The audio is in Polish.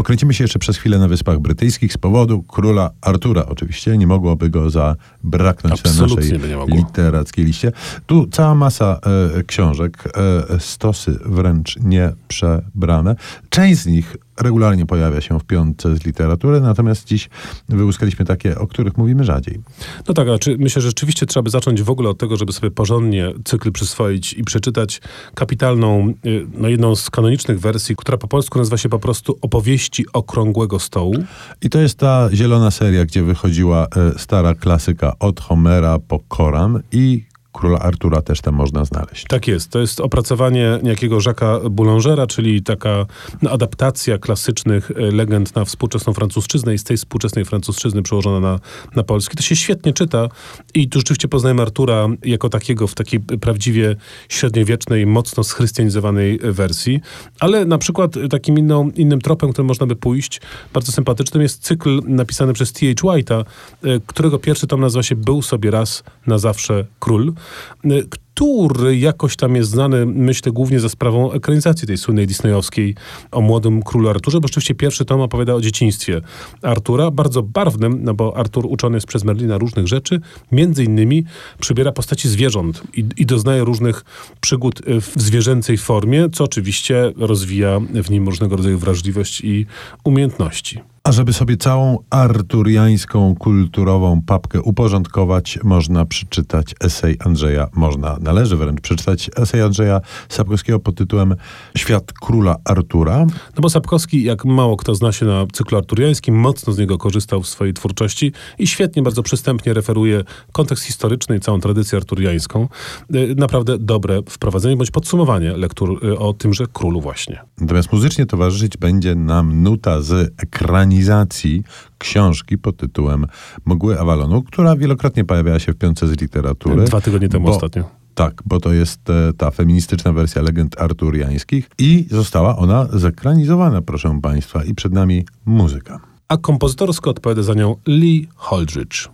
Pokręcimy się jeszcze przez chwilę na Wyspach Brytyjskich z powodu króla Artura. Oczywiście nie mogłoby go zabraknąć Absolutnie na naszej literackiej liście. Tu cała masa e, książek, e, stosy wręcz nieprzebrane. Część z nich regularnie pojawia się w piątce z literatury, natomiast dziś wyłuskaliśmy takie, o których mówimy rzadziej. No tak, myślę, że rzeczywiście trzeba by zacząć w ogóle od tego, żeby sobie porządnie cykl przyswoić i przeczytać kapitalną, y, no jedną z kanonicznych wersji, która po polsku nazywa się po prostu Opowieści Okrągłego Stołu. I to jest ta zielona seria, gdzie wychodziła e, stara klasyka od Homera po Koran i króla Artura też tam można znaleźć. Tak jest. To jest opracowanie niejakiego Jacques'a Boulangera, czyli taka no, adaptacja klasycznych e, legend na współczesną francuszczyznę i z tej współczesnej francuszczyzny przełożona na, na polski. To się świetnie czyta i tu rzeczywiście poznajemy Artura jako takiego w takiej prawdziwie średniowiecznej, mocno schrystianizowanej wersji. Ale na przykład takim inną, innym tropem, którym można by pójść, bardzo sympatycznym jest cykl napisany przez T.H. White'a, e, którego pierwszy tom nazywa się Był sobie raz na zawsze król, Nee. Który jakoś tam jest znany, myślę, głównie za sprawą ekranizacji tej słynnej disneyowskiej o młodym królu Arturze, bo rzeczywiście pierwszy tom opowiada o dzieciństwie Artura, bardzo barwnym, no bo Artur uczony jest przez Merlina różnych rzeczy, między innymi przybiera postaci zwierząt i, i doznaje różnych przygód y, w zwierzęcej formie, co oczywiście rozwija w nim różnego rodzaju wrażliwość i umiejętności. A żeby sobie całą arturiańską kulturową papkę uporządkować, można przeczytać esej Andrzeja, można, należy wręcz przeczytać esej Andrzeja Sapkowskiego pod tytułem Świat króla Artura. No bo Sapkowski, jak mało kto zna się na cyklu arturiańskim, mocno z niego korzystał w swojej twórczości i świetnie, bardzo przystępnie referuje kontekst historyczny i całą tradycję arturiańską. Y, Naprawdę dobre wprowadzenie bądź podsumowanie lektur y, o tymże królu właśnie. Natomiast muzycznie towarzyszyć będzie nam nuta z ekranizacji książki pod tytułem Mgły Avalonu, która wielokrotnie pojawiała się w piątce z literatury. Dwa tygodnie temu ostatnio. Tak, bo to jest e, ta feministyczna wersja legend arturiańskich i została ona zekranizowana, proszę Państwa, i przed nami muzyka. A kompozytorsko odpowiada za nią Lee Holdridge.